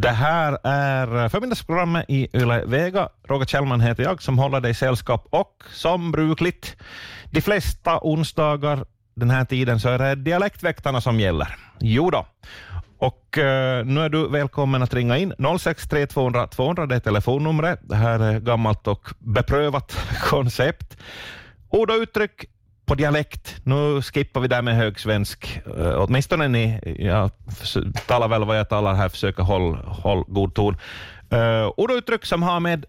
Det här är förmiddagsprogrammet i Yle Vega. Roger Kjellman heter jag som håller dig sällskap och som brukligt de flesta onsdagar den här tiden så är det dialektväktarna som gäller. Jo då. Och eh, nu är du välkommen att ringa in. 063 200 200 det är telefonnumret. Det här är gammalt och beprövat koncept. Ord och uttryck på dialekt. Nu skippar vi där med högsvensk. Uh, åtminstone ni, jag talar väl vad jag talar här, försöker hålla håll god ton. Uh, ord och uttryck som har med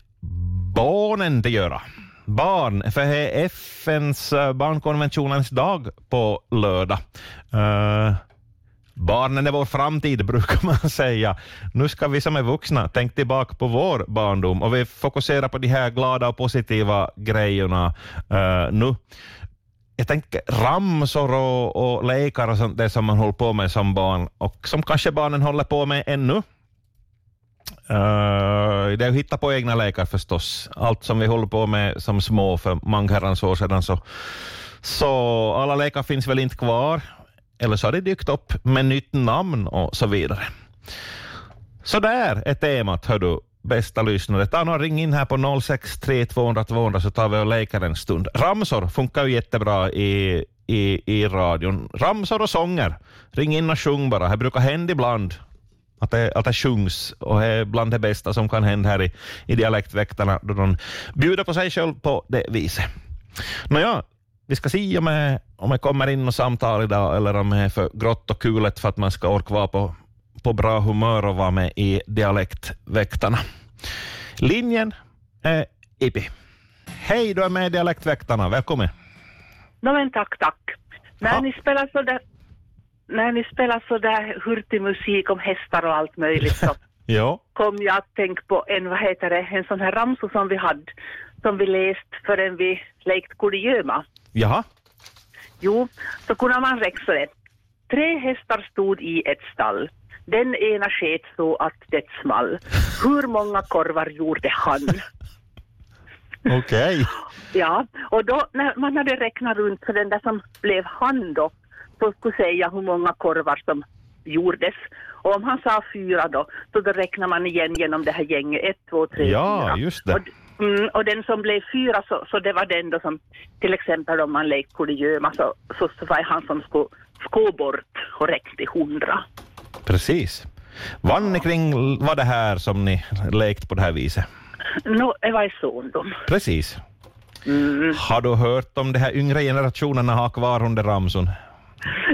barnen att göra. Barn, för det är FNs eh, barnkonventionens dag på lördag. Uh, Barnen är vår framtid, brukar man säga. Nu ska vi som är vuxna tänka tillbaka på vår barndom och vi fokuserar på de här glada och positiva grejerna uh, nu. Jag tänker ramsor och, och lekar och sånt det som man håller på med som barn och som kanske barnen håller på med ännu. Uh, det är att hitta på egna lekar förstås. Allt som vi håller på med som små för många herrans år sedan så, så alla lekar finns väl inte kvar eller så har det dykt upp med nytt namn och så vidare. Så där är temat, hör du, bästa lyssnare. Ta någon ring in här på 063 200 200 så tar vi och leker en stund. Ramsor funkar ju jättebra i, i, i radion. Ramsor och sånger. Ring in och sjung bara. Det brukar hända ibland att det, att det sjungs och det är bland det bästa som kan hända här i, i Dialektväktarna då de bjuder på sig själv på det viset. Nåja, vi ska se om jag, om jag kommer in och samtal idag eller om det är för grått och kulet för att man ska orka vara på, på bra humör och vara med i Dialektväktarna. Linjen är Ipi. Hej, du är med i Dialektväktarna. Välkommen. No, men tack, tack. När ha. ni spelar så där när ni spelar så där hurtig musik om hästar och allt möjligt så ja. kom jag att tänka på en, vad heter det, en sån här ramsa som vi hade, som vi läst förrän vi lekt kurragömma. Jaha. Jo, så kunde man räkna det. Tre hästar stod i ett stall. Den ena sket så att det small. Hur många korvar gjorde han? Okej. Okay. Ja, och då när man hade räknat runt för den där som blev han då, så skulle säga hur många korvar som gjordes. Och om han sa fyra då, så då räknar man igen genom det här gänget, ett, två, tre, ja, fyra. Ja, just det. Och, Mm, och den som blev fyra, så, så det var den då som, till exempel om man lekte kurragömma, så, så, så var det han som skulle gå bort och räckte till hundra. Precis. Vann ni kring vad det här som ni lekt på det här viset? No, det var i sondom. Precis. Mm. Har du hört om de här yngre generationerna har kvar under ramson?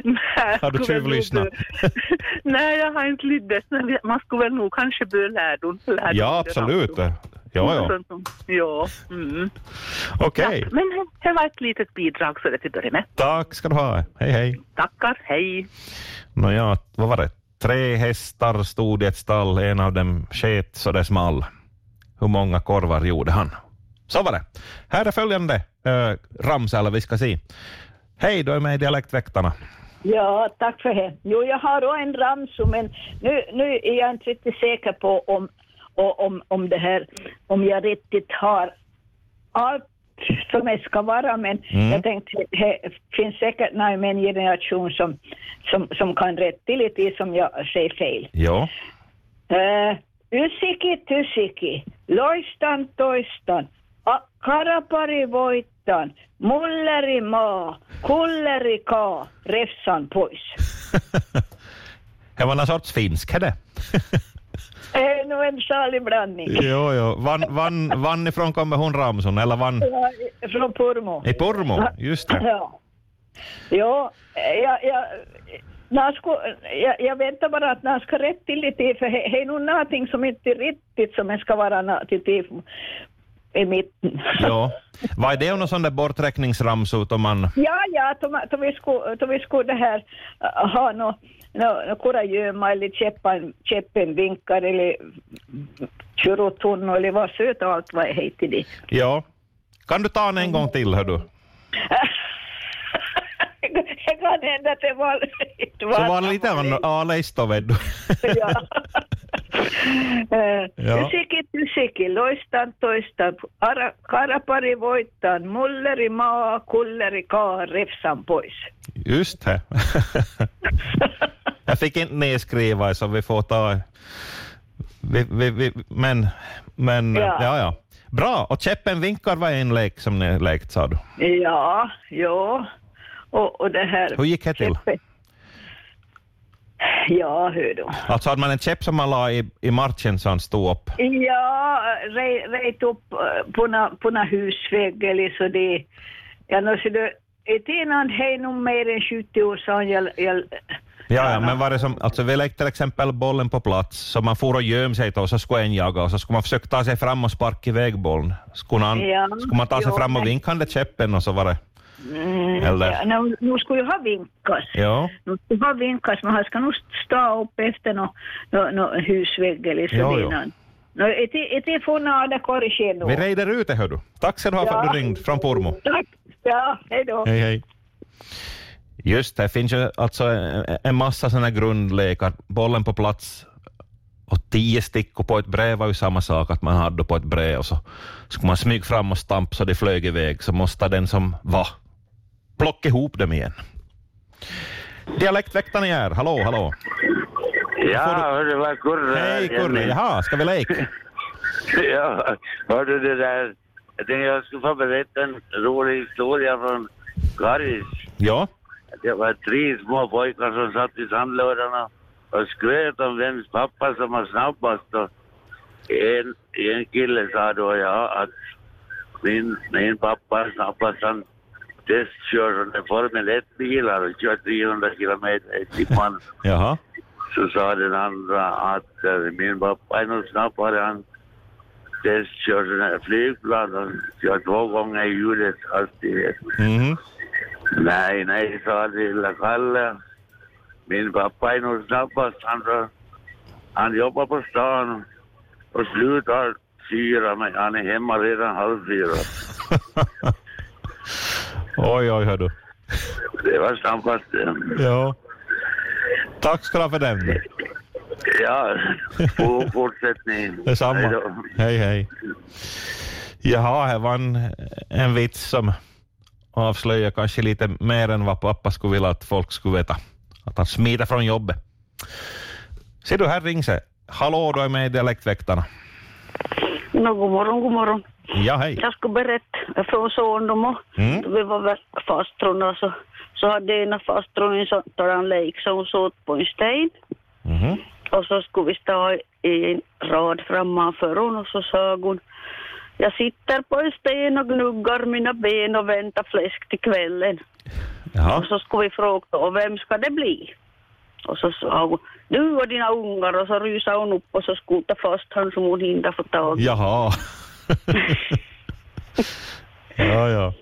Nej, har du tjuvlyssnat? Nej, jag har inte lyssnat. Man skulle väl nog kanske börja lärdom. Ja, absolut. Ja, ja. Ja. Mm. Okej. Okay. Ja, men det var ett litet bidrag så det till början med. Tack ska du ha. Hej, hej. Tackar, hej. Nåja, vad var det? Tre hästar stod i ett stall, en av dem sket så det small. Hur många korvar gjorde han? Så var det. Här är följande eh, äh, ramsa, eller vi ska se. Hej, du är med i Dialektväktarna. Ja, tack för det. Jo, jag har då en ramsa, men nu, nu är jag inte riktigt säker på om om, om det här, om jag riktigt har allt som det ska vara, men mm. jag tänkte det finns säkert någon en generation som, som, som kan rätta till lite som jag säger fel. Ja. Uh, Ysiki tysiki, loistan toistan, karapari voittan, mulleri maa, kulleri kaa, refsan pois. det var någon sorts finsk, det? är nog en salig blandning. Jo, jo. Vann, vann, vann ifrån kommer hon Ramson, eller vann? Ja, från Pormo. I Pormo, just det. Ja. Jo, jag, jag, jag, jag väntar bara att när ska rätt till lite, för det är nog någonting som inte är riktigt som ska vara till i mitten. Ja. Vad är det någon sån där borträkningsramsot om man... Ja, ja, då vi skulle, då vi skulle det här uh, ha något no, kurragömma eller käppen, käppen vinkar eller churotunno eller vad söt och allt vad heter det. Ja. Kan du ta den en gång till, hör du? det kan hända att det var... Var Så var det lite en A-leisto, vet du. ja. Ysiki tysiki, loistan toistan, karapari voittan, mulleri maa, kulleri kaa, refsan pois. Just det. Jag fick inte nedskriva så vi får ta Vi, vi, vi, men, men Ja. ja. ja, Bra, och käppen vinkar var en lek som ni lekt sa du. Ja, ja. Och, och det här... Hur gick det till? Ja, hör du. Alltså hade man en käpp som man la i, i marschen så han stod upp. Ja, re- rejt upp eh, på na, på na husvägg eller så det... Ja, nå så det... Ett innan hej nog mer än 70 år sedan jag... jag Ja, ja, men var det som, alltså vi lekte till exempel bollen på plats, så man for och göm sig och så skulle en jaga och så skulle man försöka ta sig fram och sparka iväg bollen. Skulle, han, Ja, skulle man ta sig jo, fram och vinka den käppen och så var det... mm, Eller- ja, nu, nu skulle ju ha vinkas. Ja, Nu skulle ha vinkas, men han ska nog stå upp efter nå no, no, husvägg eller så Jo, innan. No, ett, är få nada korrigera nu. vi reder ut det hör du. Tack ska du ha för att du ringde från Pormo. Tack. Ja, hej då. Hej, hej. Just det, finns ju alltså en- massa sådana grundlekar. Bollen på plats och tio stickor på ett brev var ju samma sak, att man hade på ett brev och så skulle man smyga fram och stampa så det flög iväg, så måste den som var plocka ihop dem igen. Dialektväktarna är här. Hallå, hallå. Ja, du- hörru, vad Kurre Hej Kurre, jaha, ska vi leka? Ja, hörde det där. Jag tänkte jag skulle få berätta en rolig historia från Karis. Ja, Det var tre små pojkar som satt i sandlådorna och skröt om vems pappa som var snabbast. Och en, en kille sa då ja att min, min pappa är snabbast. Han testkör sådana Formel 1-bilar och kör 300 kilometer i timmen. jaha. Så sa den andra att eh, min pappa är nog snabbare. Han testkör sådana flygplan och kör två gånger ljudets hastighet. Mhm. Nej, nej, sa lilla Kalle. Min pappa är nog snabbast. Han, han jobbar på stan och slutar fyra, men han är hemma redan halv fyra. Oj, oj, hör du. Det var snabbast. Ja. Tack ska du ha för den. Ja, god fortsättning. Detsamma. Hej. Hej. Jaha, det var en, en vits som avslöjar kanske lite mer än vad pappa skulle vilja att folk skulle veta. Att han smiter från jobbet. Ser du, här rings. Hallå, du är med i Dialektväktarna. No, god morgon, god morgon. Ja, hej. Jag skulle berätta från Sondomo. Mm. Vi var väl fastrarna så, så hade ena fastron en sådan lek som hon såg på en sten. Mhm. Och så skulle vi stå i en rad framför hon och så sa hon jag sitter på en sten och gnuggar mina ben och väntar fläsk till kvällen. Jaha. Och så skulle vi fråga och vem ska det bli? Och så sa hon du och dina ungar och så rusade hon upp och så skotade fast han som hon inte få tag i. Jaha. ja, ja.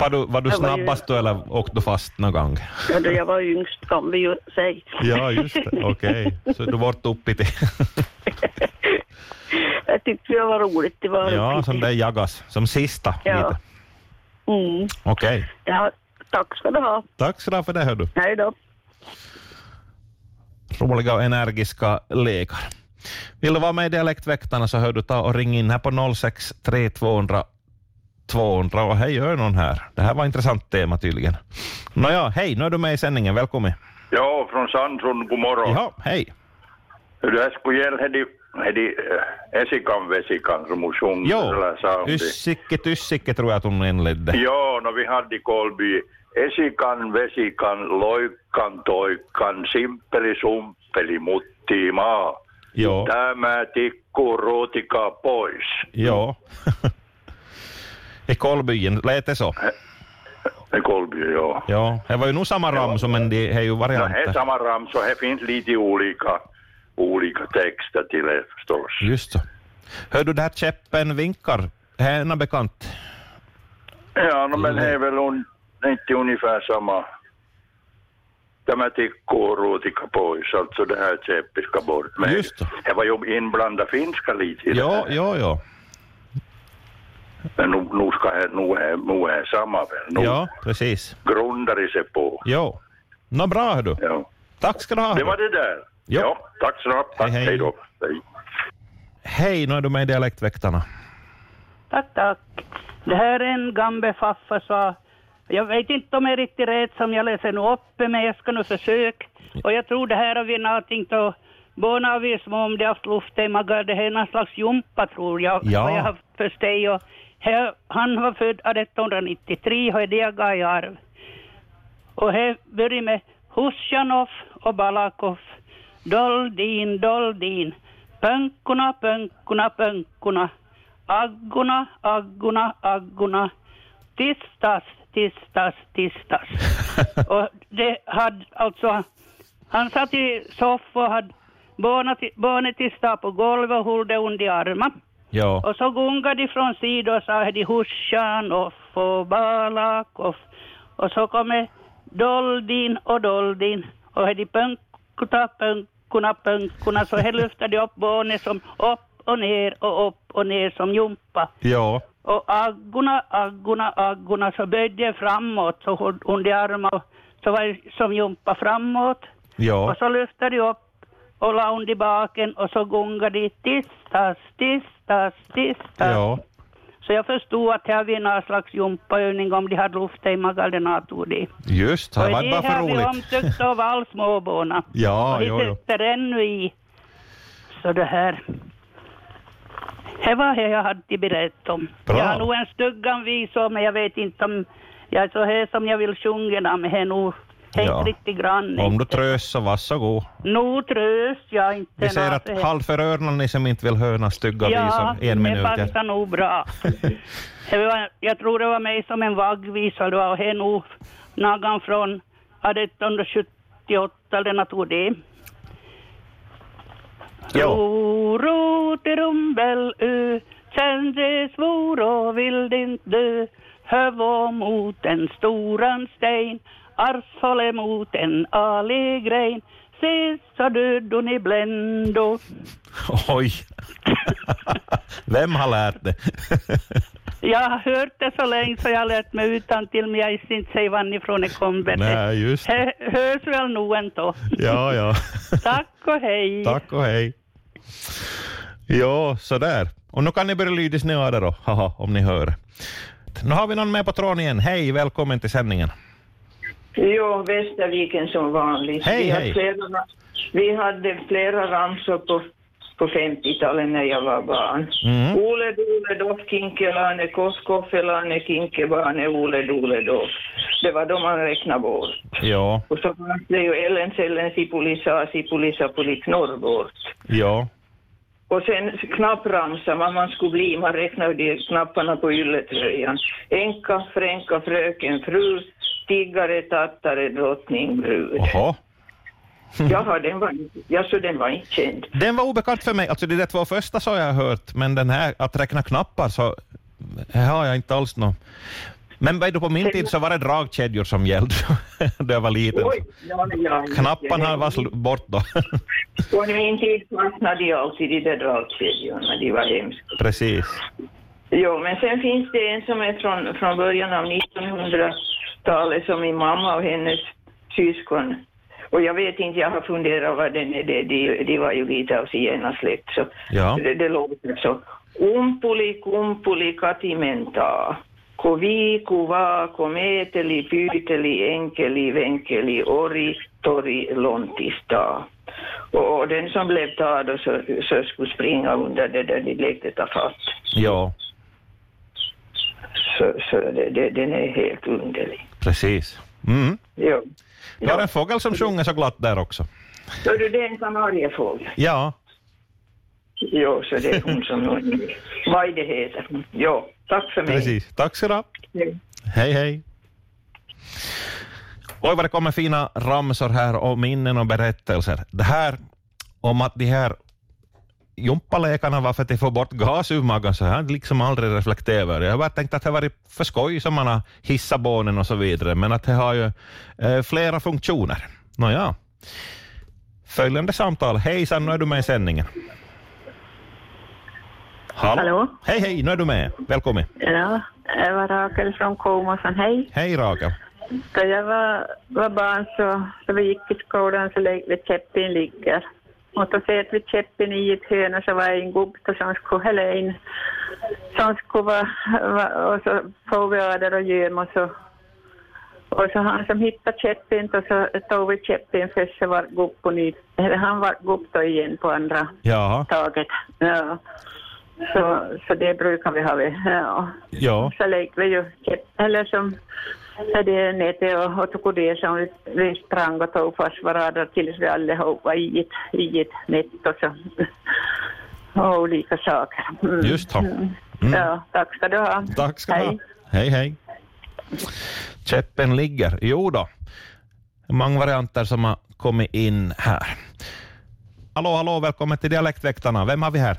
Var du, var du snabbast då eller åkte du fast någon gång? Ja, då jag var yngst kan vi ju säga. Ja, just det. Okej. Så du vart uppe till... Jag tyckte det var roligt. Det var ja, som det jagas. Som sista Ja. lite. Mm. Okej. Ja, tack ska du ha. Tack så du ha för det, hör du. Hej då. Roliga och energiska lekar. Vill du vara med i Dialektväktarna så hör du ta och ring in här på 063 200 200 och hej, någon här. Det här var ett intressant tema tydligen. Nåja, hej, nu är du med i sändningen. Välkommen. Ja, från Sandron, god morgon. Jaha, hej. Hur det här skulle gälla hedi äh, Esikan Vesikan som hon sjöng, Jo, eller sa om det. Yssike Tyssike tror jag att hon inledde. Ja, no, vi hade i Kolby Esikan, Vesikan, Loikkan, Toikkan, Simpeli, Sumpeli, Mutti, Maa. Joo, Tämä tikku ruotika pois. joo. I Kolbyen, lät det så? I Kolby, ja. Ja, det var ju nog samma ram som men de är ju No, här varianter. samma ramsor, här finns lite olika, olika texter till det förstås. Just så. Hör du det här käppen vinkar? Det är en bekant. Ja, no, men det är väl un, inte ungefär samma. Tämä tikku ruotika pois, alltså det här käppet ska bort. Men Just det. var ju inblandat finska lite i det Jo, här. jo, jo. Men nu, nu ska det, nu är, nu är samma väl. Nu Ja, precis. grundar det sig på. Jo. Nå bra hör du. Ja. Tack ska du ha. Det var det där. Jo. Ja, tack så mycket. Tack, Hej, hej. hej då. Hej. Hej, nu är du med i Dialektväktarna. Tack, tack. Det här är en gammal faffa sa, jag vet inte om jag är riktigt rätt som jag läser nu upp, men jag ska nu försöka. Och jag tror det här har vi någonting att båda av er små om de haft luft i magen. Det här är någon slags jumpa tror jag. Ja. Har jag haft förstått. Och här, han var född 1893 och är det gav i arv. Och här börjar med Husjanov och Balakov. Doldin, doldin. Pönkorna, pönkorna, pönkorna. Aggorna, aggorna, aggorna. Tistas, tistas, tistas. och det hade alltså, han satt i soffan och hade barnet, till stå på golvet och höll det under armen. Ja. Och så gungade de från sidan och sa de Husjanov och Balakov. Och så kommer Doldin och Doldin och de pönkuta, pönkorna, pönkorna. Så här lyfter de upp barnet som upp och ner och upp och ner som jumpa. Ja. Och aggorna, aggorna, aggorna så böjde jag framåt så hon- under armarna så var som jumpa framåt. Ja. Och så lyfte de upp och la under baken och så gungade de tistas, tistas, tistas. Ja. Så jag förstod att det har vi någon slags jumpaövning om de hade luft i de. Just, det Och har varit det bara för har vi roligt. omtyckt av all småbarna. Ja, och jo, jo. sitter ännu i. Så det här. Det var det jag hade berättat om. Bra. Jag har nog en stuggan visa men jag vet inte om jag är så här som jag vill sjunga men det är nog tänkt Ja. lite grann. Om du tröst så varsågod. Nog tröst jag inte. Vi säger att halv för öronen ni som inte vill höra stygga Ja, visor en minut. det passar nog bra. det var, jag tror det var mig som en vaggvisa, det var och det är nog någon från 1878 eller något det. Jo. Ro, ro till Rumbelö, kände svor och vill inte dö. Hövå mot en storan sten, arshålle mot en alig grein. Se så dödon i bländo. Oj. Vem har lärt det? Jag har hört det så länge så jag har lärt mig utan till men jag visste inte säga varifrån det kommer. Nej, just det. Hörs väl nog ändå. Ja, ja. Tack och hej. Tack och hej. Ja, sådär. Och nu kan ni börja lyda snöa då, haha, om ni hör. Nu har vi någon med på tråden igen. Hej, välkommen till sändningen. Jo, Västerviken som vanligt. Hej, vi, hej. Hade flera, vi hade flera ramsor på, på 50-talet när jag var barn. Mm. Ole dole doff kinkelane, kosskoffelane kinkebane, ole dole doff. Det var då man räknade bort. Ja, Och så fanns det ju Ellen Sellen Sipulisa Sipulisa Pulik norrbort. ja, Och sen knappramsa, vad man skulle bli, man räknade de knapparna på ylletröjan. Enka, fränka, fröken, fru, tiggare, tattare, drottning, brud. oho. Jaha, den var, ja, så den var inte känd. Den var obekant för mig. Alltså de där två första så har jag hört, men den här att räkna knappar så här har jag inte alls något. Men vet du, på min tid så var det dragkedjor som gällde då jag var liten. Oj, ja, ja, Knapparna var bort då. På min tid fastnade de alltid i de där dragkedjorna, de var hemska. Precis. Jo, men sen finns det en som är från, från början av 1900-talet som min mamma och hennes syskon. Och jag vet inte, jag har funderat vad den är, de, de, de var ju lite av zigenarsläkt så Ja. det, det låter så. Umpuli kumpuli katimenta. Kovi, kuva, kometeli, pyyteli, enkeli, venkeli, ori, tori, lontista. Och, den som blev tagen och så, så skulle springa under det där de lekte ta fatt. Ja, Så, så det, det, den är helt underlig. Precis. Mm. Jo. Du har en fågel som sjunger så glatt där också. Så du, det är en kanariefågel? Ja, Jo, så det är hon som... Vad det heter. Jo, tack för mig. precis. Tack ska du ha. Hej. Hej, hej. Oj, vad det kommer fina ramsor här och minnen och berättelser. Det här om att de här jumpalekarna var för att de får bort gas ur magen, så jag har liksom aldrig reflekterat över det. Jag har bara tänkt att det har varit för skoj som man har hissat barnen och så vidare, men att det har ju eh, flera funktioner. Nåja. Följande samtal. Hejsan, nu är du med i sändningen. Hallå? Hej, hej, nu är du med. Välkommen. Ja, jag var Rakel från Komosan. Hej. Hej Rakel. Då jag var, var barn så, så vi gick i skolan så låg vi käppen ligger. Och då satt vi käppen i ett hörn och så var det en gubbe som skulle hälla in. Som skulle vara, va- och så öder och göm och så Och så han som hittade käppin och så tog vi käppin för så var nytt. Eller han var då igen på andra Jaha, taget. Ja. Så, så det brukar vi ha. Ja. ja. Så lekte vi ju käpp, eller som hade nätet och, och tog det som vi, sprang och tog fast varandra tills vi allihopa i ett, i ett nät och så. Och olika saker. Mm. Just så. Mm. Mm. Ja, tack ska du ha. Tack ska du ha. Hej. Hej, hej. Käppen ligger. Jo då. Många varianter som har kommit in här. Hallå, hallå, välkommen till Dialektväktarna. Vem har vi här?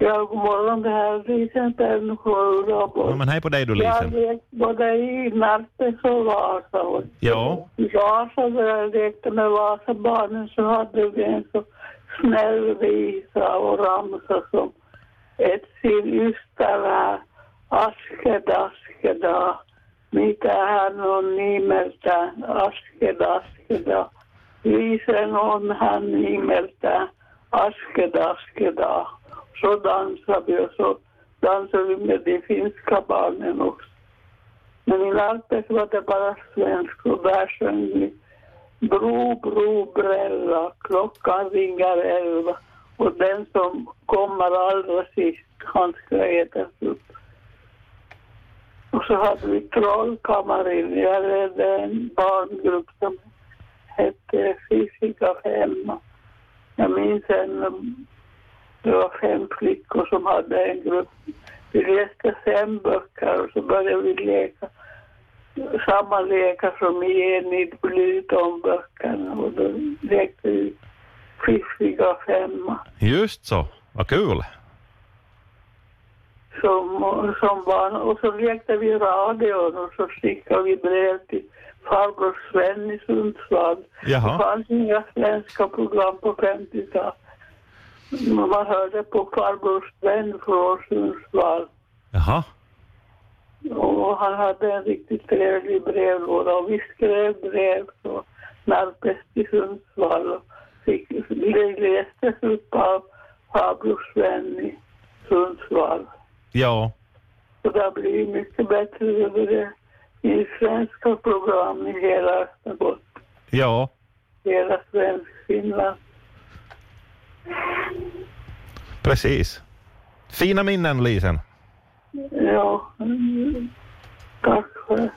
Ja, god morgon. Det här är Lisen Pernfjord. Ja, men hej på dig Jag Lisen. lekte både i Närpes och Vasa. Och Ja, I Vasa, där jag lekte med Vasabarnen, så hade vi en så snäll visa och ramsa som ett sin ystävä askedaskedag. Mitä hän on nimeltään askedaskeda. Viisen on hän nimeltään askedaskeda. Så dansade vi och så dansade vi med de finska barnen också. Men i Närpes var det bara svensk och där sjöng vi Bro, bro, brälla, klockan ringer elva och den som kommer allra sist, han ska ätas upp. Och så hade vi Trollkammaren, jag ledde en barngrupp som hette Fysika femma. Jag minns en, det var fem flickor som hade en grupp. Vi läste fem böcker och så började vi leka samma lekar som i Enid Blyton-böckerna och då lekte vi Fiffiga femma just så. Vad kul. som, som barn. Och så lekte vi radion och så skickade vi brev till farbror Sven i Sundsvall. Det Jaha, fanns inga svenska program på 50-talet. Man hörde på farbror Sven från Sundsvall. jaha. Och han hade en riktigt trevlig brevlåda och vi skrev brev så Närpes till Sundsvall och fick, det lästes upp av farbror Sven i Sundsvall. Ja, Så det har blivit mycket bättre över det i svenska program i hela Österbotten, ja. hela svensk Finland. Precis. Fina minnen Lisen. Ja, tack för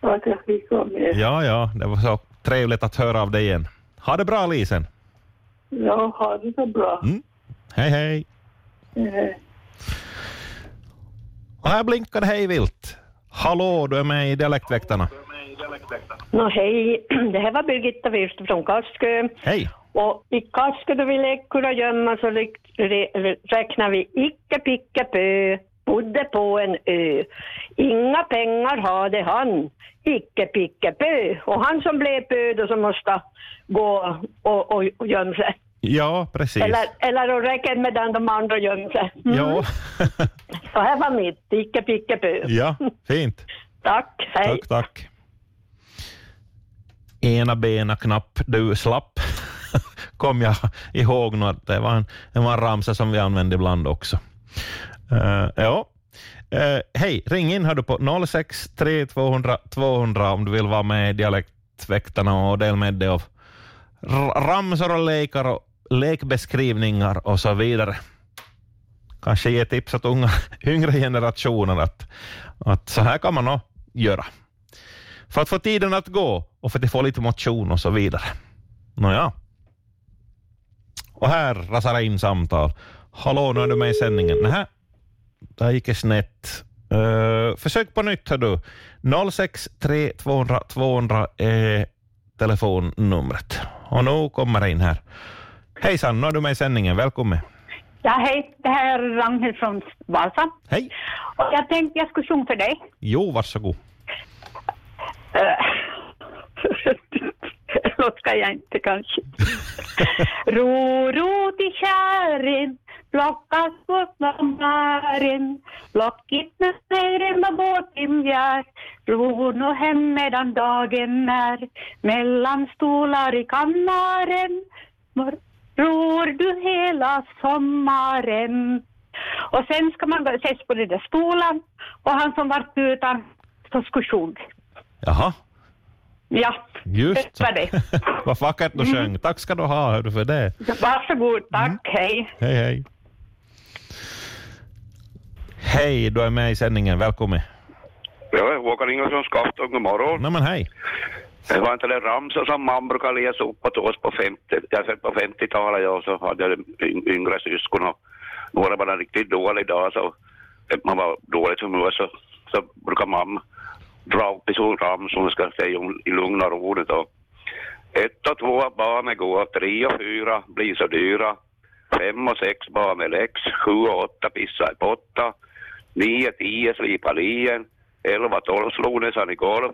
att jag fick vara med. Ja, ja, det var så trevligt att höra av dig igen. Ha det bra Lisen. Ja, ha det så bra. Mm. Hej, hej. Eh, Och här blinkar det hej vilt. Hallå, du är med i Dialektväktarna. Nå, hej, det här var Birgitta Wirst från Kaskö. Hej. Och i Kaskö då vi lekte och gömma så räknar vi icke picke pö, bodde på en ö. Inga pengar hade han, icke picke pö. Och han som blev pö då som måste gå och, och, och gömma sig. Ja, precis. Eller, eller och räcker medan de andra gömmer sig. Mm. Ja. Så här var mitt, icke picke pö. ja, fint. Tack, hej. Tack, tack. Ena bena knapp du slapp. Kom jag ihåg nu att det var en, det var en ramsa som vi använde ibland också. Uh, ja. Uh, Hej, ring in hör du på 063 200 200 om du vill vara med i Dialektväktarna och dela med dig av ramsor och lekar och lekbeskrivningar och så vidare. Kanske ge tips åt unga, yngre generationer att, att så här kan man nog göra. För att få tiden att gå och för att få lite motion och så vidare. Nåja. Och här rasar det in samtal. Hallå, nu är du med i sändningen. Nähä, det gick snett. Uh, försök på nytt, hör du. 063 200 200 är telefonnumret. Och nu kommer det in här. Hejsan, nu är du med i sändningen. Välkommen. Ja, hej. Det här är Ragnhild från Vasa. Hej. Och jag tänkte jag skulle sjunga för dig. Jo, varsågod. Äh. Låt ska jag inte kanske. ro, ro till kären, plocka bort sommaren. Plockit med snören vad båten gör. Ro nu hem medan dagen är. Mellan stolar i kammaren. Ror du hela sommaren. Och sen ska man ses på den där stolen och han som vart utan så skulle sjunga. Jaha, Ja, just det var det. Vad vackert du sjöng. Tack ska du ha hördu, för det. Varsågod, tack, hej. Hej, hej. Hej, du är med i sändningen. Välkommen. Ja, Håkan Ingesson Skafton, god morgon. Nej men hej. Det var inte det ramsor som man brukar läsa upp åt oss på 50, jag sett på 50-talet, ja, så hade jag yng- yngre syskon och några var riktigt dålig dag så man var dåligt humör så, så brukar mamma dra upp i sån ramsor ska säga i lugn och ro då. Ett och två barn går, tre och fyra blir så dyra. Fem och sex barn är läx, sju och åtta pissar i potta. Nio, tio slipar lien. Elva, tolv slog nästan i golv.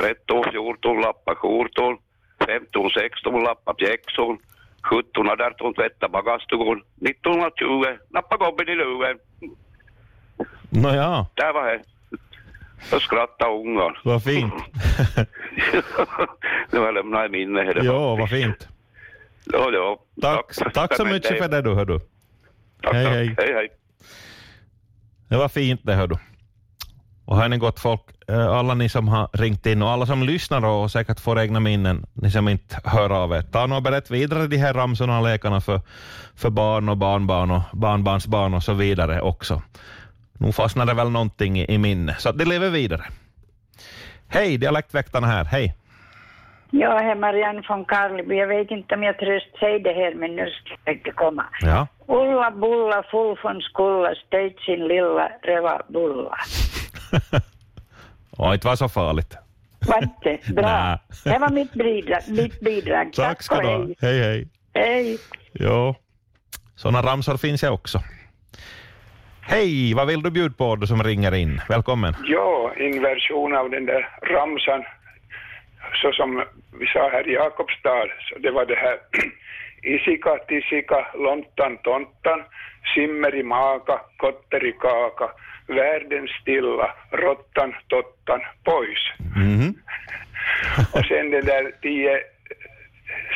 13, 14 lappar skjortor. 15, 16 lappar pjäxor. 17, 18 tvätta bagastugan. 19, 20 nappa gobben i luven. Nåja, Där var det. Så skrattade ungarna. vad fint. det var lämnat i minne. var- Jo, vad fint. Ja, ja. Tack, tack så Men mycket för det du hördu. Tack, Hej, tack. hej. hej, hej. Det var fint det hördu. Och hörni gott folk, eh, alla ni som har ringt in och alla som lyssnar och säkert får egna minnen, ni som inte hör av er, ta nu och berätt vidare de här ramsorna och lekarna för, för barn och barnbarn och barnbarnsbarn och så vidare också. Nu fastnar det väl någonting i, i minne, så det lever vidare. Hej, Dialektväktarna här, hej. Ja, här är Marianne från Karleby. Jag vet inte om jag tröst säger det här, men nu ska jag inte komma. Ja. Ulla bulla full från skulla, sin lilla röva bulla. Och inte var så farligt. Var inte? Bra. Det var mitt bidrag. Mitt bidrag. Tack ska och du ha. Hej, hej. Hej. Jo, sådana ramsor finns jag också. Hej, vad vill du bjuda på du som ringer in? Välkommen. Ja, en version av den där ramsan, så som vi sa här i Jakobstad, så det var det här Isika, tisika, lontan, tontan, simmer i maka, kotter i kaka, världen stilla, råttan, tottan, pois. Mhm. Och sen den där tio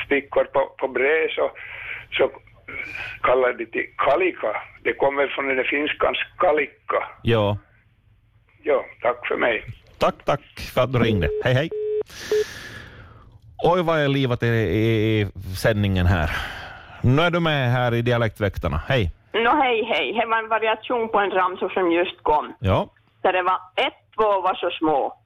stickor på, på brev så, så kallar det till kalika. Det kommer från den finskans kalikka. Ja. Ja, tack för mig. Tack, tack för att du ringde. Hej, hej. Oj, vad jag livat i, i sändningen här. Nu är du med här i Dialektväktarna. Hej. Nå, no, hej, hej. Det var en variation på en ramsa som just kom. Ja. Där det var ett, två var så små,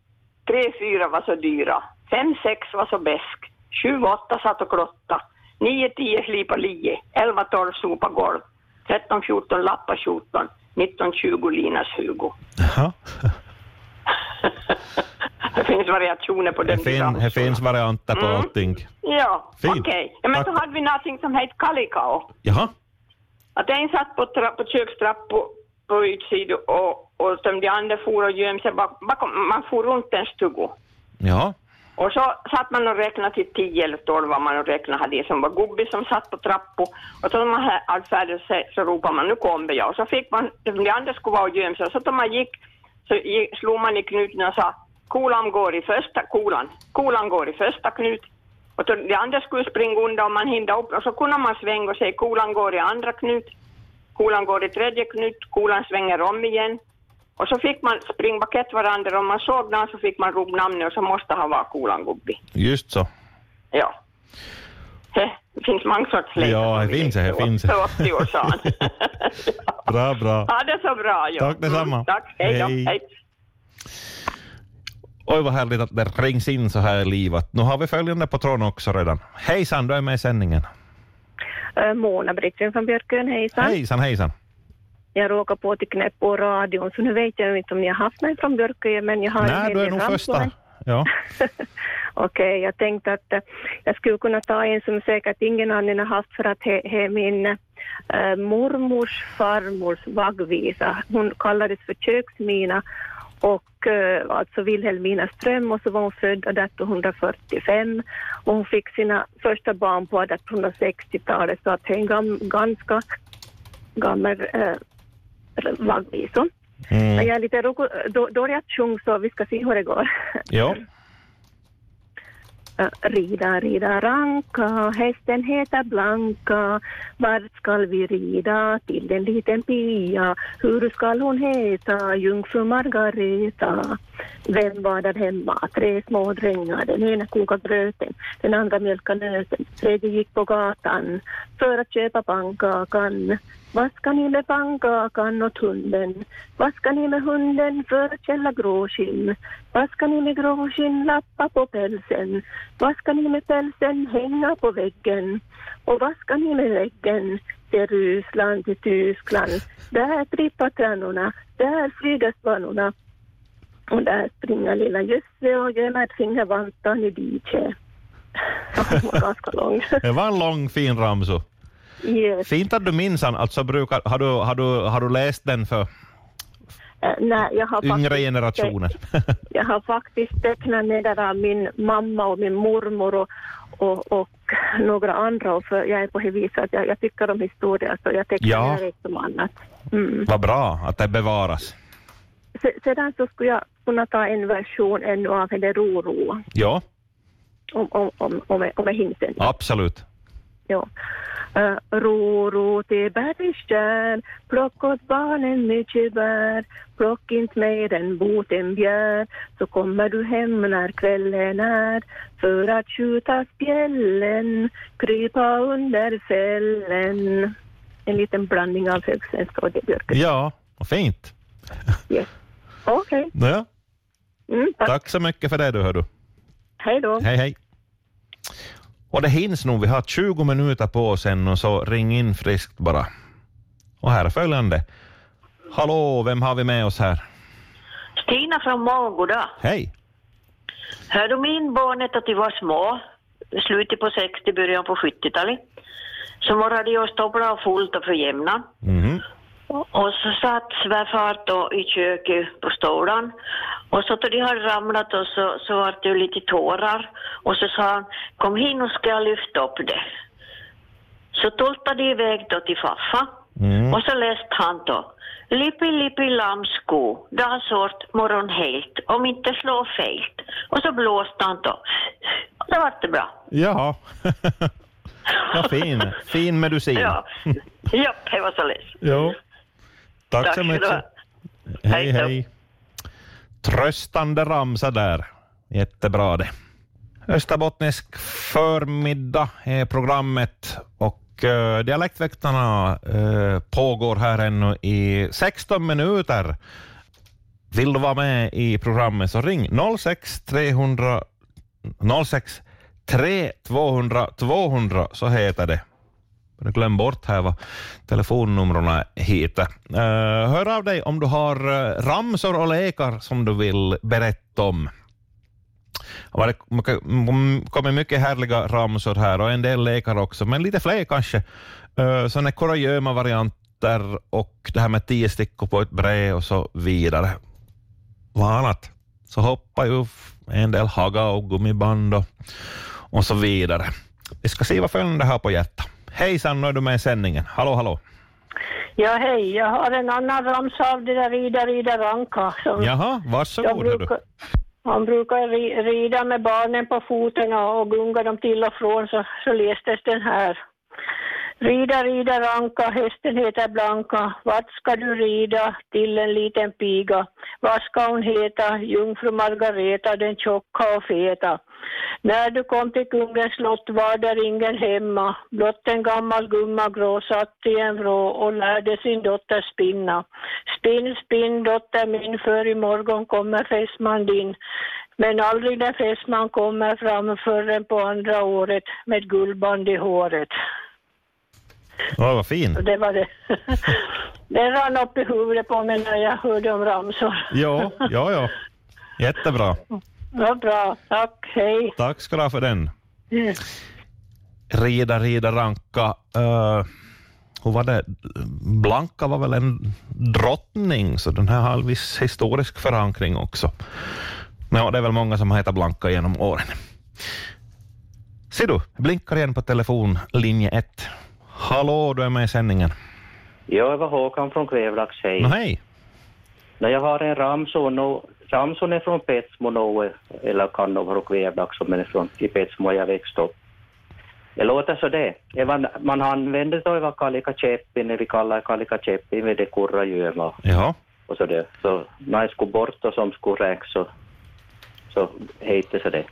tre, fyra var så dyra, fem, sex var så bäsk, sju, åtta satt och klottade 9, 10 slipa lie, 11, 12 sopa golv, 13, 14 lappa 14, 19, 20 Linas Hugo. Jaha. det finns variationer på den. Det, fin, det finns varianter på mm. allting. Ja, okej. Okay. Men Tack. så hade vi någonting som hette Kalikao. Jaha. Att en satt på, trapp, på kökstrappor på utsidan och, och de andra for och gömde sig bakom, bakom, man for runt en stuga. Ja. Och så satt man och räknade till tio eller tolv vad man och räknade hade som var Gubbi som satt på trappor. Och så när man hade allt färdigt så, så ropade man nu kommer jag. Och så fick man, de andra skulle vara och gömma sig. Och så när man gick så gick, slog man i knuten och sa kolan går i första, kolan, kolan går i första knut. Och då, de andra skulle springa undan och man hindrade upp och så kunde man svänga och säga kolan går i andra knut, kolan går i tredje knut, kolan svänger om igen. Och så fick man springa bakett varandra om man såg någon så fick man ropa namnet och så måste han vara kolan gubbi. Just så. Ja. Det finns många sorts lekar. Ja, det finns det. finns det. Så 80 år sa han. Bra, bra. Ja, det så bra. Ja. Tack detsamma. Mm, tack, hej då. Hej. Hej. Oj, vad härligt att det rings in så här i livet. Nu har vi följande på tråden också redan. Hejsan, du är med i sändningen. Äh, Mona Brickgren från Björkön, hejsan. Hejsan, hejsan. Jag råkar på till knäpp på radion, så nu vet jag inte om ni har haft mig från Björkön, men jag har Nej, du är nog första. Ja. Okej, jag tänkte att eh, jag skulle kunna ta en som säkert ingen annan har haft för att det är min eh, mormors farmors vaggvisa. Hon kallades för Köksmina och eh, alltså Wilhelmina Ström och så var hon född 1845 och hon fick sina första barn på 1860-talet så att det är en gam, ganska gammal eh, vaggvisa. Mm. Jag är lite dålig att sjunga så vi ska se hur det går. Ja. Uh, Rida, rida ranka, hästen heter Blanka. Vart skall vi rida till den liten Pia? Hur skall hon heta? Jungfru Margareta. Vem var där hemma? Tre små drängar. Den ena kokade gröten, den andra mjölkade nöten. Tredje gick på gatan för att köpa pannkakan. Vad ska ni med pannkakan åt hunden? Vad ska ni med hunden för att källa gråskinn? Vad ska ni med gråskinn lappa på pälsen? Vad ska ni med pälsen hänga på väggen? Och vad ska ni med väggen? Till Ryssland, till Tyskland. Där trippar trannorna, där flyger svanorna. Och där springer lilla Jösse och gömmer fingervantan i diket. Den var ganska lång. Det var en lång fin ramsa. Yes. Fint att du minns den. Alltså brukar, har, du, har, du, har du läst den för Eh, nej, jag har yngre faktiskt- generationer? Jag har faktiskt tecknat ner där av min mamma och min mormor och, och, och några andra. Och för jag är på det viset att jag, jag tycker om historia så jag tecknar Ja. ner som annat. Mm. Vad bra att det bevaras. Se, sedan så skulle jag kunna ta en version ännu av det Roro, Ja, om, om, om, om, om jag hinner sen. absolut. Ja. Uh, ro, ro till bergstjärn, plock åt barnen mycket bär, plock inte mer än boten bjär, så kommer du hem när kvällen är, för att skjuta spjällen, krypa under fällen. En liten blandning av högsvenska och björken. Ja, vad fint. Yes. Okej, Ja, mm, tack. tack så mycket för det du, hör du. Hej då. Hej, hej. Och det hinns nog, vi har 20 minuter på oss än och så ring in friskt bara. Och här är följande. Hallå, vem har vi med oss här? Stina från Målgoda. Hej. Hör du min barnet att de var små, slutet på 60, början på 70-talet, så stoppa och fullt och för jämna. Och så satt svärfar då i köket på stolen och så då de hade ramlat och så, så var det lite tårar och så sa han kom hit nu ska jag lyfta upp det. Så toltade de iväg då till faffa Mm. och så läste han då Lippi lippi lammsko, dag sort morgon helt, om inte slå feilt. Och så blåste han då. Och så vart det bra. Ja. Vad fin. Fin medicin. Ja, ja det var så lätt. Jo. Tack, Tack så mycket. Hej, Hej. Tröstande ramsa där. Jättebra det. Österbottnisk förmiddag är programmet och uh, Dialektväktarna eh, pågår här ännu i 16 minuter. Vill du vara med i programmet så ring 06 300 06 3 200 200 så heter det. Jag glöm bort här vad telefonnumren heter. Uh, hör av dig om du har eh, ramsor och lekar som du vill berätta om. Det har mycket- kommit mycket härliga ramsor här och en del lekar också, men lite fler kanske. Eh, uh, sådana kurragömma-varianter och det här med tio stickor på ett brev och så vidare. Vad annat? Så hoppar ju en del haga och gummiband och, och så vidare. Vi ska se vad följande har på hjärtat. Hejsan, nu är du med i sändningen. Hallå, hallå. Ja, hej. Jag har en annan ramsa av det där Rida, Rida, Ranka. Som Jaha, jag varsågod. du. brukar, han brukar ri- rida med barnen på foten och, och gunga dem till och från, så, så lästes den här. Rida, rida, ranka, hästen heter Blanka. Vart ska du rida till en liten piga? Vad ska hon heta? Jungfru Margareta, den tjocka och feta. När du kom till kungens slott var där ingen hemma. Blott en gammal gumma grå satt i en vrå och lärde sin dotter spinna. Spinn, spinn, dotter min, för i morgon kommer fästman din. Men aldrig när fästman kommer fram förrän på andra året med guldband i håret. Ja, vad fin. Och det var det. det rann upp i huvudet på mig när jag hörde om ramsor. Ja, ja, ja. Jättebra. Ja, bra. Tack. Hej. Tack ska du ha för den. Mm. Rida, rida, ranka. Uh, hur var det? Blanka var väl en drottning, så den här har en viss historisk förankring också. Ja, det är väl många som har hetat Blanka genom åren. Ser du, blinkar igen på telefon, linje 1. Hallå, du är med i sändningen. Ja, det var Håkan från Kvävlax, hej. Nå, hej. Nej, jag har en Ramson och Ramson är från Petsmo nu, eller kan nog vara Kvävlax som är från i Petsmo jag växte upp. Det låter så det. var, man använder då vad Kalika Käppin, eller kallar Kalika Käppin med det kurra göma. Ja. och så det. Så när jag skulle bort och som skulle räk så, så hette så det.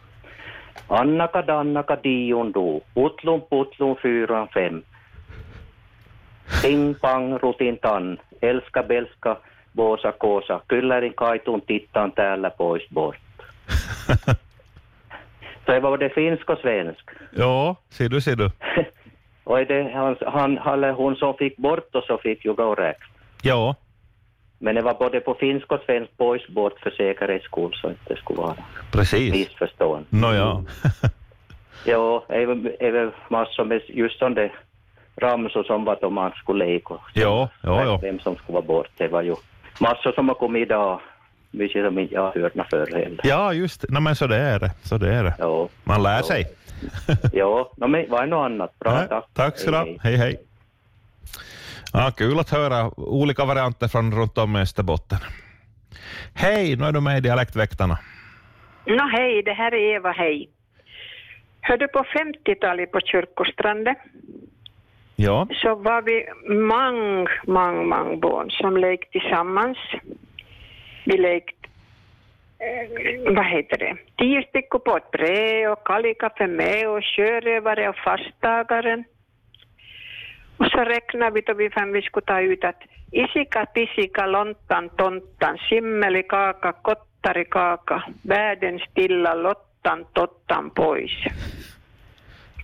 Annaka dannaka dion do, putlum putlum fyran fem. Ting pang rutin tan, elska belska, båsa kåsa, kyllärin kaitun tittaan täällä pois bort. så det var det finska och svenska. Ja, ser du, ser du. Och är det han, han, eller hon som fick bort och så fick ju gå rätt. Ja, Men det var både på finska och svenska boys bort för säkerhets skull så att det skulle vara precis. missförstånd. Nåja. Ja, även, även massor med just där ramsor som var då man skulle leka. Ja, ja, ja. Vem som skulle vara bort. Det var ju massor som har kommit idag, mycket som inte jag har hört något förr heller. Ja, just det. Nej, men så det är det. Så det är det. Ja. Man lär sig. ja, no, men vad är något annat? Bra, Nej, tack. Tack du ha. Hej, hej. Ja, kul att höra olika varianter från runt om i Österbotten. Hej, nu är du med i Dialektväktarna. Nå hej, det här är Eva, hej. Hörde på 50-talet på Kyrkostranden Ja, så var vi mång, mång, mång barn som lekte tillsammans. Vi lekte, eh, vad heter det, tio stycken på ett bräde och Kallikaffe med och sjörövare och fasttagaren. Och så räknade vi då vi fem vi skulle ta ut att isika, tisika, lontan, tontan, simmeli, kaka, kottari, kaka, världen stilla, lottan, tottan, pois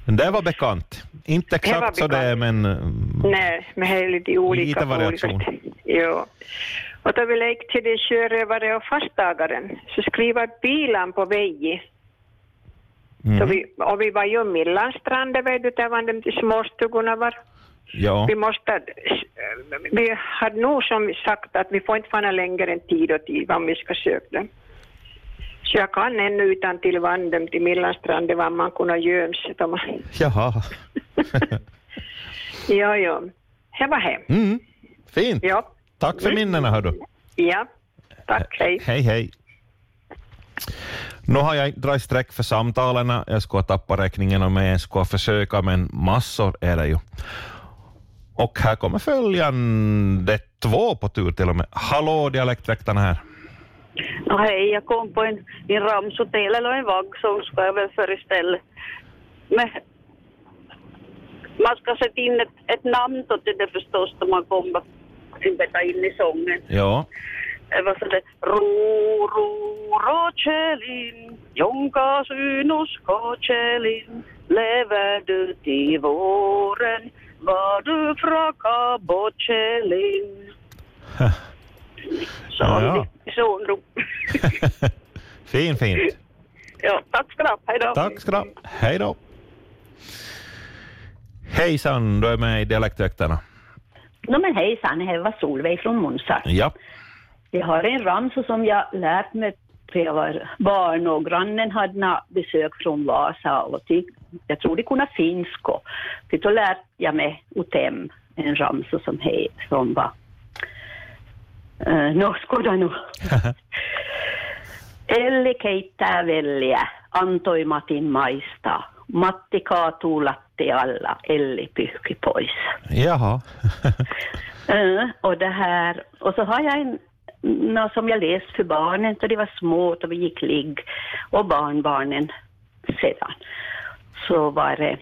det var bekant. Inte exakt så det men eh, Nej, men det är lite olika. lite variation. Jo. Och då vi lekte till det sjörövare och fasttagaren så skriver bilan på vägen. Mm. Så vi, och vi var ju i Millanstrand, vet du, där var de småstugorna var. ja. Vi måste, vi hade nog som sagt att vi får inte fana längre än tid och tid om vi ska söka dem. Så jag kan ännu utan till vandem till Millanstrand, det var man kunde göms. Jaha. Ja, ja. Det var hem. Mm. Fint. Ja. Tack för minnena, hör du. Ja, tack, hej. Hej, hej. Nu har jag dragit streck för samtalen. Jag skulle ha tappat räkningen om jag skulle försöka, men massor är det ju. Och här kommer följande två på tur till och med. Hallå, dialektväktarna här. No, hej, jag kom på en, en ramshotel eller en vaggsång ska jag väl föreställa. Men man ska sätta in ett, ett namn då till det förstås då man kommer inte in i sången. Ja. Det var sådär ro, ro, rochelin, jonka synus kochelin, lever du till våren, var du fraka bochelin. Så Ja, ja. Så ro. Fin, fint. Ja, tack ska du ha. Hej då. Tack ska du ha. Hej då. Hejsan, du är med i Dialektväktarna. No, men hejsan, det var Solveig från Månsarp. Ja. Jag har en ramsa som jag lärt mig när jag var barn och grannen hade besök från Vasa och ty, jag tror det kunde finska. Då lärde jag mig utem en ramsa som, he, som var no, skoda nu. Elli keittää velliä, antoi Matin maistaa. Matti kaatuu latti alla, Elli pyyhki pois. Jaha. Ja, och det här, och så har jag en nå, som jag läst för barnen då de var små och vi gick ligg och barnbarnen sedan. Så var det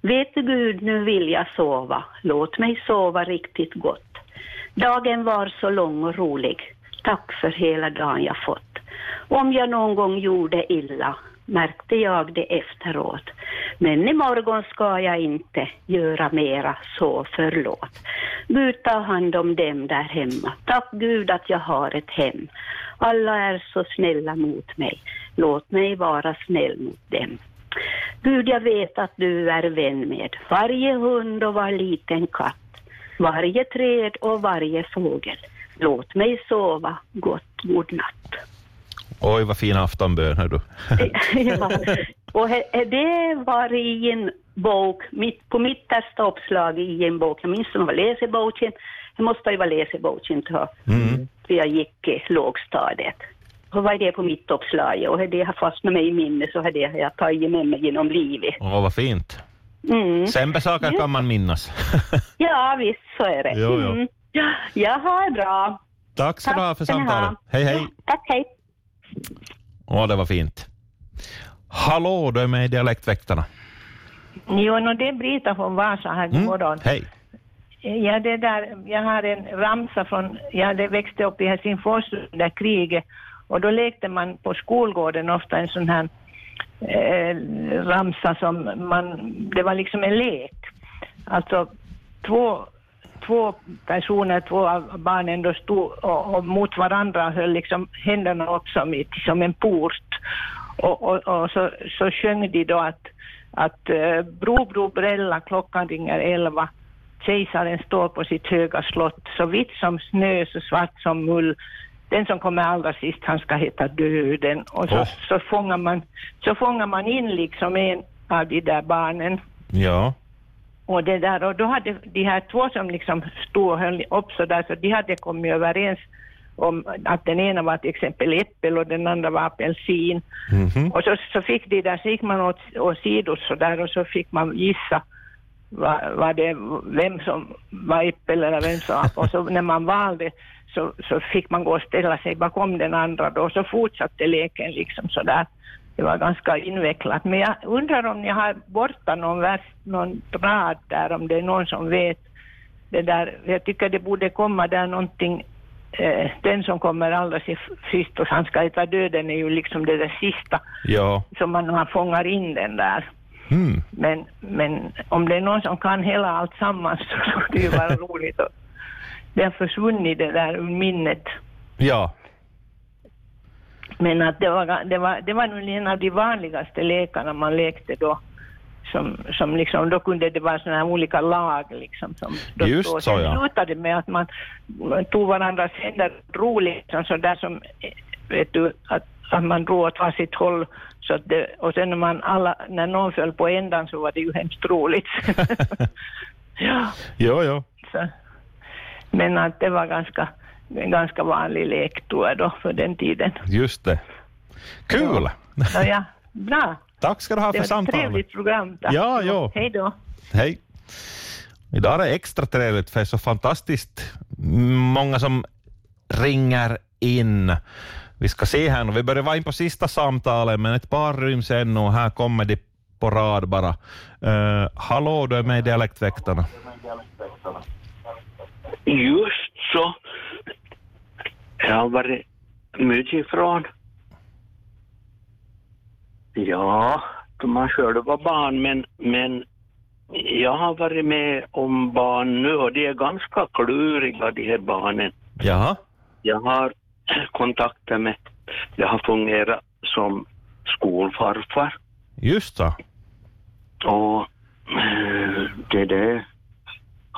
Vet du Gud, nu vill jag sova. Låt mig sova riktigt gott. Dagen var så lång och rolig. Tack för hela dagen jag fått. Om jag någon gång gjorde illa märkte jag det efteråt. Men imorgon ska jag inte göra mera, så förlåt. Gud ta hand om dem där hemma. Tack Gud att jag har ett hem. Alla är så snälla mot mig. Låt mig vara snäll mot dem. Gud, jag vet att du är vän med varje hund och var liten katt, varje träd och varje fågel. Låt mig sova gott, god natt. Oj, vad fin aftonbön, du. ja. Och det var i en bok, mitt, på mitt första uppslag i en bok, jag minns som var läseboken, det måste ju vara läseboken Mm. för jag gick i lågstadiet. Och var det på mitt uppslag och det har fastnat mig i minne så har det jag tagit med mig genom livet. Åh, vad fint. Mm. Sämre saker kan man minnas. Ja, visst så är det. Jo, jo. Mm. Ja, Jaha, bra. Tack du ha för samtalet. Hej, hej. Tack, hej. Åh, det var fint. Hallå, du är med i Dialektväktarna. Jo, no, det är Brita från Vasa här. God Mm. morgon. Hej. Ja, det där, jag har en ramsa från, jag hade växt upp i Helsingfors under kriget och då lekte man på skolgården ofta en sån här eh, ramsa som man, det var liksom en lek. Alltså två, två personer, två av barnen då stod och, och mot varandra och höll liksom händerna upp som, som en port. Och, och, och så, så sjöng de då att, att eh, bro, bro, brälla, klockan ringer elva. Kejsaren står på sitt höga slott, så vitt som snö, så svart som mull. Den som kommer allra sist, han ska heta döden. Och så, Åh. så, fångar man, så fångar man in liksom en av de där barnen. Ja. Och, det där, och då hade de här två som liksom stod och höll upp så där, så de hade kommit överens om att den ena var till exempel äppel och den andra var apelsin. Mhm. Och så, så fick de där, så gick man åt, åt sidor så där och så fick man gissa vad, vad det, vem som var äppel eller vem som Och så när man valde så, så fick man gå och ställa sig bakom den andra då så fortsatte leken liksom så där. Det var ganska invecklat. Men jag undrar om ni har borta någon, vers, någon rad där, om det är någon som vet det där. Jag tycker det borde komma där någonting eh, den som kommer allra sist och han ska heta döden är ju liksom det där sista Ja. som man, man fångar in den där. Mm. Men, men om det är någon som kan hela allt sammans så skulle det ju vara roligt. Och det har försvunnit det där ur minnet. Ja. Men att det var, det var, det var nog en av de vanligaste lekarna man lekte då. Som, som liksom, då kunde det vara såna här olika lag liksom. Som då Just stod. så, ja. slutade med att man, man tog varandras händer roligt, liksom, så där som, vet du, att, att man drog åt varsitt håll. Så att det, och sen när man alla, när någon föll på ändan så var det ju hemskt roligt. ja, Jo, jo. så. Men att det var ganska, en ganska vanlig lek tror jag då för den tiden. Just det. Kul! Ja, ja. Bra. Tack ska du ha Det för var ett samtalet. trevligt program. Tack. Ja, ja. Hej då. Hej. Idag är det extra trevligt för det är så fantastiskt många som ringer in. Vi ska se här nu, vi börjar vara in på sista samtalet men ett par ryms ännu och här kommer de på rad bara. Uh, hallå, du är med i Dialektväktarna. Just så. Jag har varit mycket ifrån. Ja, man själv var barn, men, men jag har varit med om barn nu och de är ganska kluriga de här barnen. Jaha. Jag har kontakter med, jag har fungerat som skolfarfar Just så. och eh, det där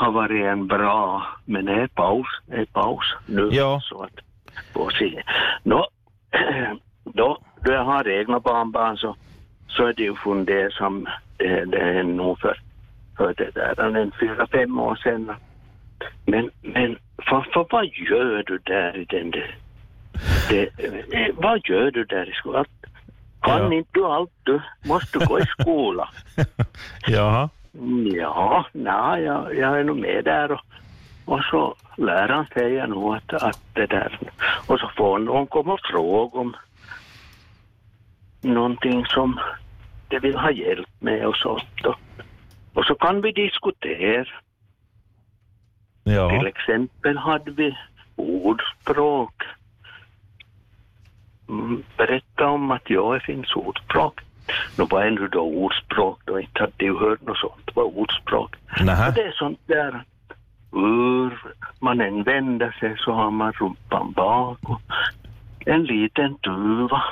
har varit en bra, men det är paus, det är paus nu. Ja. Så att, få se. Nå, då, då jag har egna barnbarn så, så är det ju fundersam, det, det är nog för, för det där, en fyra, fem år sedan. Men, men farfar, vad gör du där i den där, det, eh, vad gör du där i skolan? Kan Ja. inte du allt du? Måste du gå i skolan? Jaha. Ja, nej, jag, jag är nog med där och, och så läraren säger nog att, att det där och så får någon komma och fråga om någonting som de vill ha hjälp med och sånt. Och, och så kan vi diskutera. Ja. Till exempel hade vi ordspråk. Mm, berätta om att ja, det finns ordspråk. Nå, vad är nu då ordspråk då? Inte hade jag hört något sånt. Vad är ordspråk? Nähä. Det är sånt där hur man än vänder sig så har man rumpan bak och en liten duva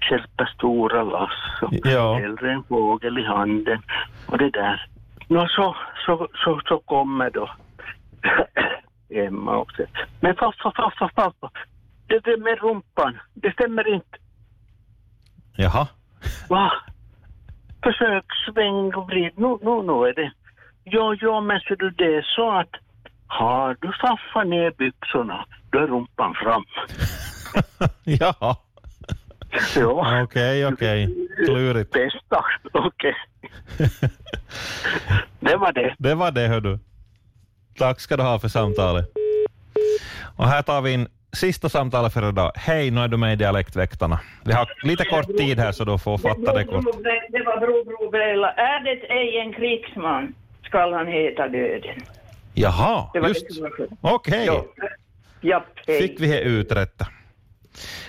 stjälper stora lass och Ja. hellre en fågel i handen och det där. Nå, så, så, så, så kommer då Emma också. Men farfar, farfar, farfar, det där med rumpan, det stämmer inte. Jaha. Va? Försök sväng och vrid. Nu, nu, nu är det. Ja, ja, men ser du det är så att har du faffat ner byxorna, då är rumpan fram. ja. Ja. Okej, okej. Klurigt. Bästa, okej. det var det. Det var det, hör du. Tack ska du ha för samtalet. Och här tar vi in sista samtalet för idag. Hej, nu är du med i Dialektväktarna. Vi har lite kort tid här så du får fatta det kort. Det var Bro Bro Brella. Är det ej en krigsman skall han heta döden. Jaha, Det var just. Okej, Ja. Japp, hej. fick vi det uträtta.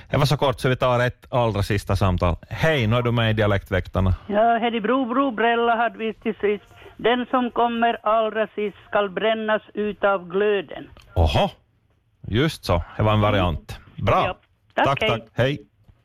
Det var så kort så vi tar ett allra sista samtal. Hej, nu är du med i Dialektväktarna. Ja, Hedi Bro Bro Brella hade vi till sist. Den som kommer allra sist skall brännas utav glöden. Oho, just så. Det var en variant. Bra. Ja. Tack, tack, hej. tack. Hej.